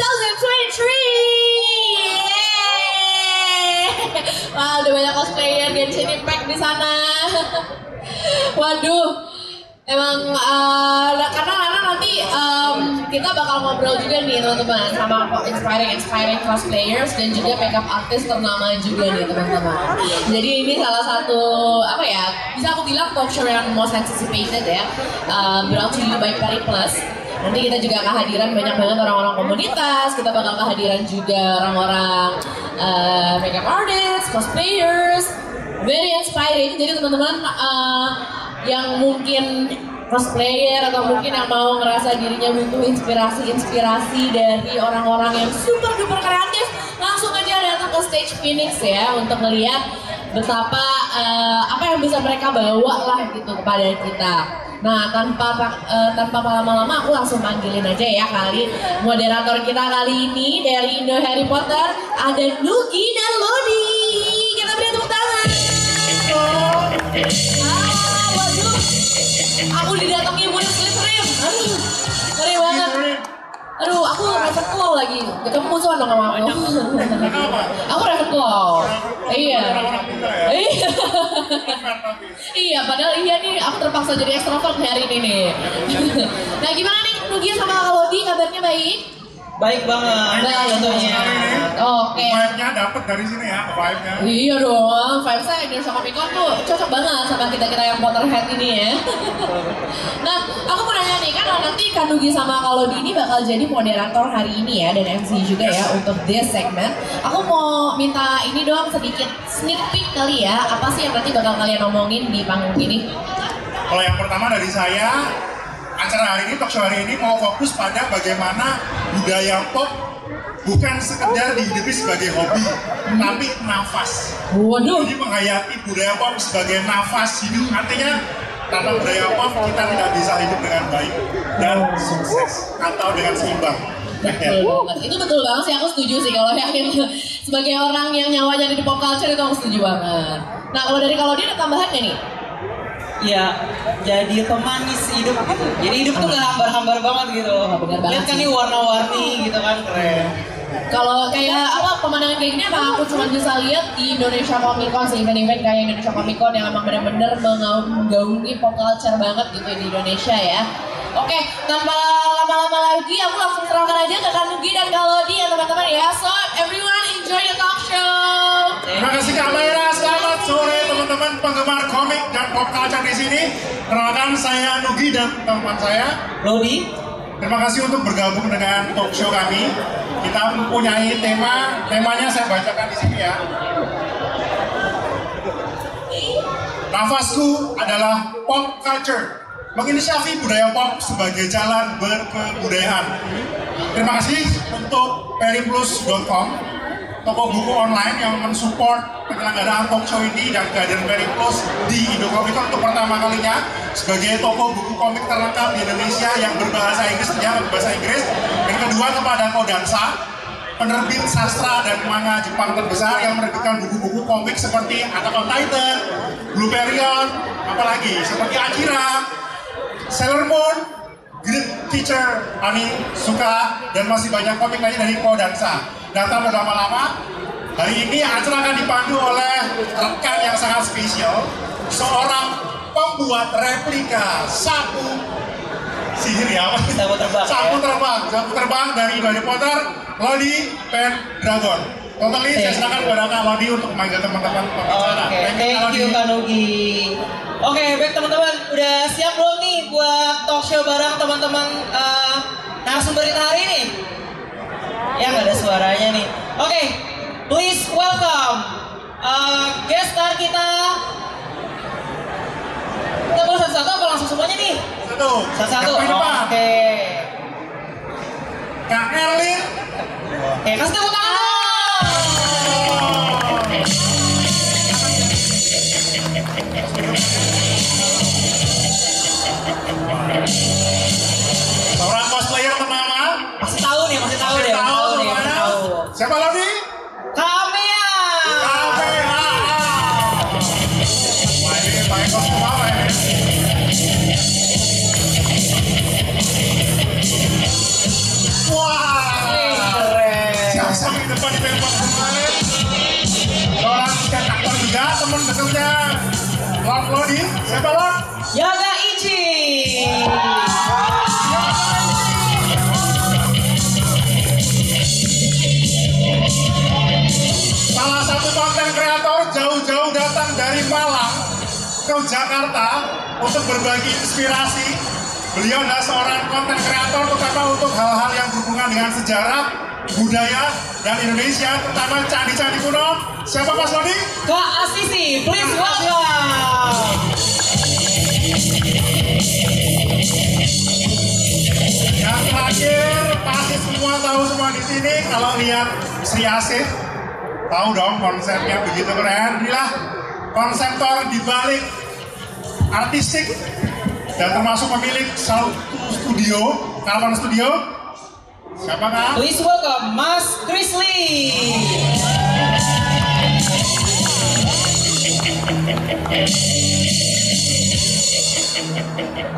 Yeay! Wah, udah banyak cosplayer Genshin Impact di sana. Waduh, emang uh, karena karena nanti um, kita bakal ngobrol juga nih teman-teman sama inspiring inspiring cosplayers dan juga makeup artist ternama juga nih teman-teman. Jadi ini salah satu apa ya bisa aku bilang show yang most anticipated ya, uh, brought to you by Perry Plus. Nanti kita juga kehadiran banyak banget orang-orang komunitas, kita bakal kehadiran juga orang-orang uh, makeup artists, cosplayers, very inspiring. Jadi teman-teman uh, yang mungkin cosplayer atau mungkin yang mau ngerasa dirinya butuh inspirasi-inspirasi dari orang-orang yang super duper kreatif, langsung aja datang ke stage Phoenix ya untuk melihat betapa uh, apa yang bisa mereka bawa lah gitu kepada kita. Nah, tanpa uh, tanpa lama-lama aku langsung panggilin aja ya kali moderator kita kali ini dari Indo Harry Potter ada Nugi dan Lodi. Kita beri tepuk tangan. Ah, waduh. Aku didatangi murid Slytherin. Aduh, ngeri banget. Aduh, aku Ravenclaw lagi. Kamu musuhan dong sama aku. aku Ravenclaw. Iya. Iya. iya, padahal iya nih aku terpaksa jadi ekstrovert hari ini nih. nah, gimana nih Nugi sama Kalodi kabarnya baik? Baik banget. Baik tentunya. Oke. Vibe-nya dapet dari sini ya, vibe-nya. Iya dong, vibes saya Indonesia Comic Con tuh cocok banget sama kita-kita yang Potterhead ini ya. nah, aku mau nanya nih, kan nanti Kanugi sama Kalodi ini bakal jadi moderator hari ini ya, dan MC juga ya untuk this segment. Aku mau minta ini doang sedikit sneak peek kali ya, apa sih yang nanti bakal kalian omongin di panggung ini? Kalau yang pertama dari saya, acara hari ini, talk show hari ini mau fokus pada bagaimana budaya pop bukan sekedar dihidupi sebagai hobi, tapi nafas. Waduh, Jadi menghayati budaya pop sebagai nafas hidup, artinya tanpa budaya pop kita tidak bisa hidup dengan baik dan sukses atau dengan seimbang. betul banget. Itu betul banget sih, aku setuju sih kalau yang sebagai orang yang nyawanya di pop culture itu aku setuju banget. Nah, kalau dari kalau dia ada tambahan nih? Ya, jadi pemanis hidup gitu. Jadi hidup tuh gak hambar-hambar banget gitu. banget Lihat kan sih. nih warna-warni gitu kan keren. Kalau kayak apa pemandangan kayak gini apa aku cuma bisa lihat di Indonesia Comic Con sih event-event kayak Indonesia Comic Con yang emang benar-benar mengaum- menggaungi pop culture banget gitu di Indonesia ya. Oke, tanpa lama-lama lagi aku langsung serahkan aja ke Kanugi dan Kalodi ya teman-teman ya. So everyone enjoy the talk show. Terima kasih Kak penggemar komik dan pop culture di sini. Kenalkan saya Nugi dan teman saya. Lodi, Terima kasih untuk bergabung dengan talk show kami. Kita mempunyai tema, temanya saya bacakan di sini ya. Nafasku adalah pop culture. Menginisiasi budaya pop sebagai jalan berkebudayaan. Terima kasih untuk periplus.com, toko buku online yang mensupport penyelenggaraan talk show ini dan kehadiran Periplus di Indocomic untuk pertama kalinya sebagai toko buku komik terlengkap di Indonesia yang berbahasa Inggris, ternyata berbahasa Inggris. Yang kedua kepada Kodansha, penerbit sastra dan manga Jepang terbesar yang menerbitkan buku-buku komik seperti Attack on Titan, Blue Period, apalagi seperti Akira, Sailor Moon, Great Teacher, Ani Suka, dan masih banyak komik lainnya dari Kodansha. Datang berlama-lama, hari ini acara akan dipandu oleh rekan yang sangat spesial, seorang pembuat replika sapu sihir ya? Sapu terbang, Sapu ya. terbang, sapu terbang dari Harry Potter, Lodi Pendragon. Totally, saya silakan kepada Kak Lodi untuk memanggil teman-teman Oke, pembicara. thank you Kanugi. Oke, baik teman-teman, udah siap belum nih buat talk show bareng teman-teman eh, narasumber kita hari ini? Ya nggak ada suaranya nih. Oke, please welcome eh, guest star kita. Kita boleh satu-satu apa langsung semuanya nih? Satu, Satu-satu. Depan. Oke. Kak Erlin. Oke, kasih tepuk tangan. Malang ke Jakarta untuk berbagi inspirasi. Beliau adalah seorang konten kreator terutama untuk hal-hal yang berhubungan dengan sejarah, budaya, dan Indonesia, terutama candi-candi kuno. Siapa Mas Lodi? Kak Asisi, please welcome. Yang terakhir, pasti semua tahu semua di sini kalau lihat Sri Asih, tahu dong konsepnya begitu keren. Inilah konseptor di balik artistik dan termasuk pemilik satu studio, Kalpan Studio. Siapa kak? Please welcome Mas Chrisley.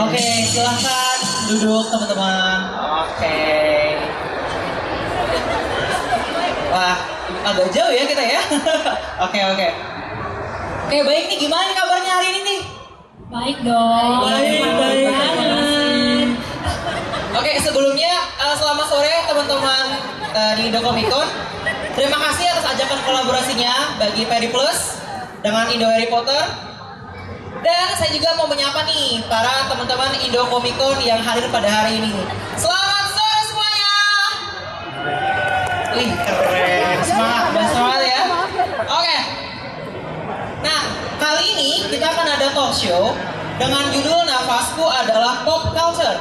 Oke, silahkan duduk teman-teman. Oke. Wah, agak jauh ya kita ya. Oke, oke. Oke, baik nih. Gimana nih kabarnya hari ini nih? Baik dong. Baik, baik. banget. Oke, sebelumnya eh, selamat sore teman-teman eh, di Indokomikon. Terima kasih atas ajakan kolaborasinya bagi Peri Plus dengan Indo Harry Potter. Dan saya juga mau menyapa nih para teman-teman Indo yang hadir pada hari ini. Selamat sore semuanya. Wih, keren. Semangat ya. Oke. Nah, kali ini kita akan ada talk show dengan judul Nafasku adalah Pop Culture.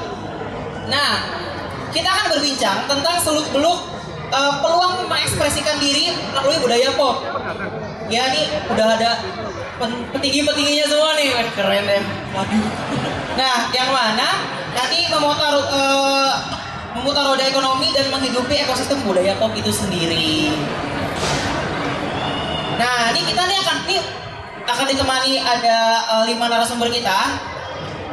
Nah, kita akan berbincang tentang seluk-beluk eh, peluang mengekspresikan diri melalui budaya pop. Ya, nih udah ada petinggi-petingginya semua nih. Keren deh. Waduh. Nah, yang mana nanti memutar eh, memutar roda ekonomi dan menghidupi ekosistem budaya pop itu sendiri. Nah, ini kita nih akan nih akan ditemani ada eh, lima narasumber kita,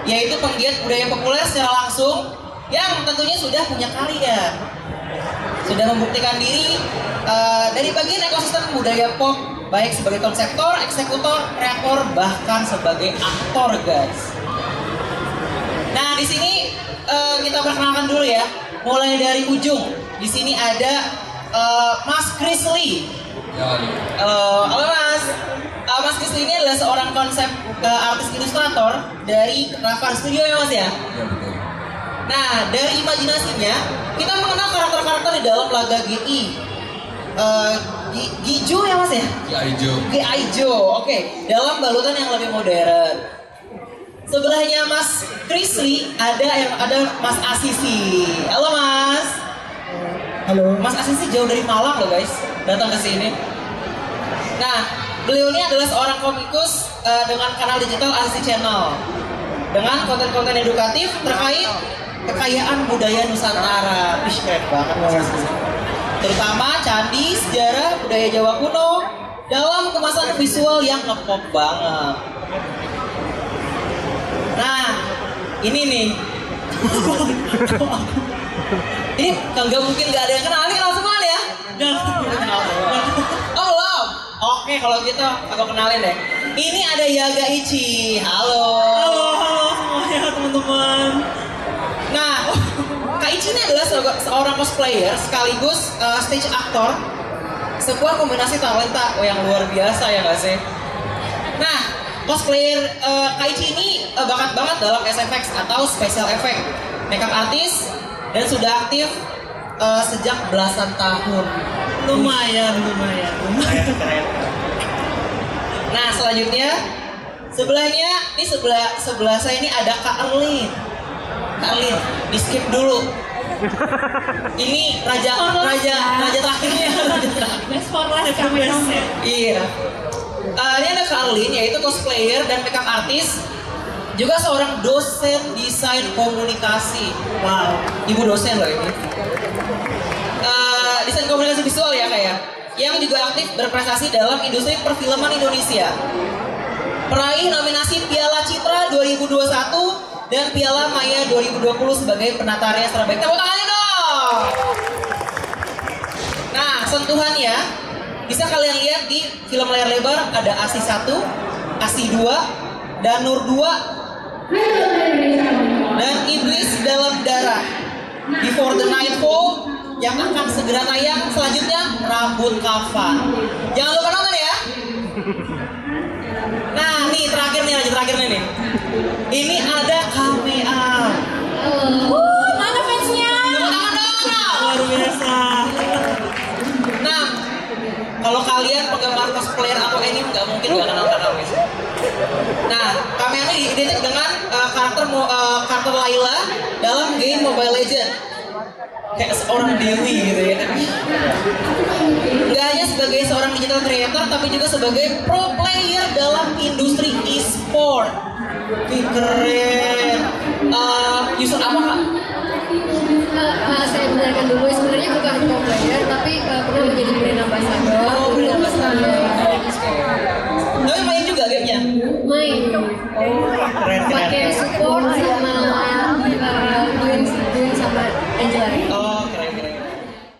yaitu penggiat budaya populer secara langsung yang tentunya sudah punya karya, sudah membuktikan diri eh, dari bagian ekosistem budaya pop, baik sebagai konseptor, eksekutor, kreator, bahkan sebagai aktor, guys. Nah, di sini eh, kita perkenalkan dulu ya, mulai dari ujung. Di sini ada eh, Mas Chris Lee. Halo, halo Mas. Uh, Mas Lee ini adalah seorang konsep uh, artis ilustrator dari Ravan Studio ya Mas ya. Nah, dari imajinasinya kita mengenal karakter-karakter di dalam laga GI. Uh, Gi- Giju ya Mas ya? Ya hijau. G Aijo, oke. Dalam balutan yang lebih modern. Sebelahnya Mas Chris Lee ada yang ada Mas Asisi. Halo Mas. Halo. Mas Asisi jauh dari Malang loh guys, datang ke sini. Nah, beliau ini adalah seorang komikus eh, dengan kanal digital Asisi Channel dengan konten-konten edukatif terkait kekayaan budaya Nusantara. Wih, keren banget. Terutama candi, sejarah, budaya Jawa kuno dalam kemasan visual yang ngepop banget. Nah, ini nih. ini nggak mungkin nggak ada yang kenal. Ini nih ya? Oh belum? Kalau gitu aku kenalin deh. Ini ada Yaga Ichi. Halo. Halo, halo semuanya teman-teman. Nah, Kak Ichi ini adalah se- seorang cosplayer sekaligus uh, stage actor. Sebuah kombinasi talenta yang luar biasa ya nggak sih? Nah, cosplayer uh, Kak Ichi ini uh, bakat banget dalam SFX atau special effect, makeup artist, dan sudah aktif uh, sejak belasan tahun. Lumayan, lumayan, lumayan. Nah, selanjutnya sebelahnya ini sebelah sebelah saya ini ada Kak Erlin. Kak Erlin, di skip dulu. Ini raja raja raja terakhirnya. Raja terakhir. Best for last kami. Iya. Eh, ini ada Kak Arlin, yaitu cosplayer dan makeup artist, juga seorang dosen desain komunikasi. Wow. Ibu dosen loh ini. Eh, desain komunikasi visual ya kayak, yang juga aktif berprestasi dalam industri perfilman Indonesia. Peraih nominasi Piala Citra 2021 dan Piala Maya 2020 sebagai penata rias terbaik. Tepuk tangannya dong. Nah, sentuhannya bisa kalian lihat di film layar lebar ada ASI 1, Kasih dua, Danur dua, dan Iblis dalam darah. Before the Nightfall yang akan segera tayang selanjutnya Rambut Kafan. Jangan lupa nonton ya. Nah, nih terakhir nih, lanjut terakhir nih. nih. Ini ada kamea. Uh, mana fansnya? Tepuk tangan dong. Luar biasa. Nah, kalau kalian penggemar cosplayer atau anime nggak mungkin nggak kenal Kanawe. Nah, Kamea ini identik dengan uh, karakter uh, karakter Layla dalam game Mobile Legend. Kayak seorang dewi gitu ya. Nggak hanya sebagai seorang digital creator, tapi juga sebagai pro player dalam industri e-sport. Keren.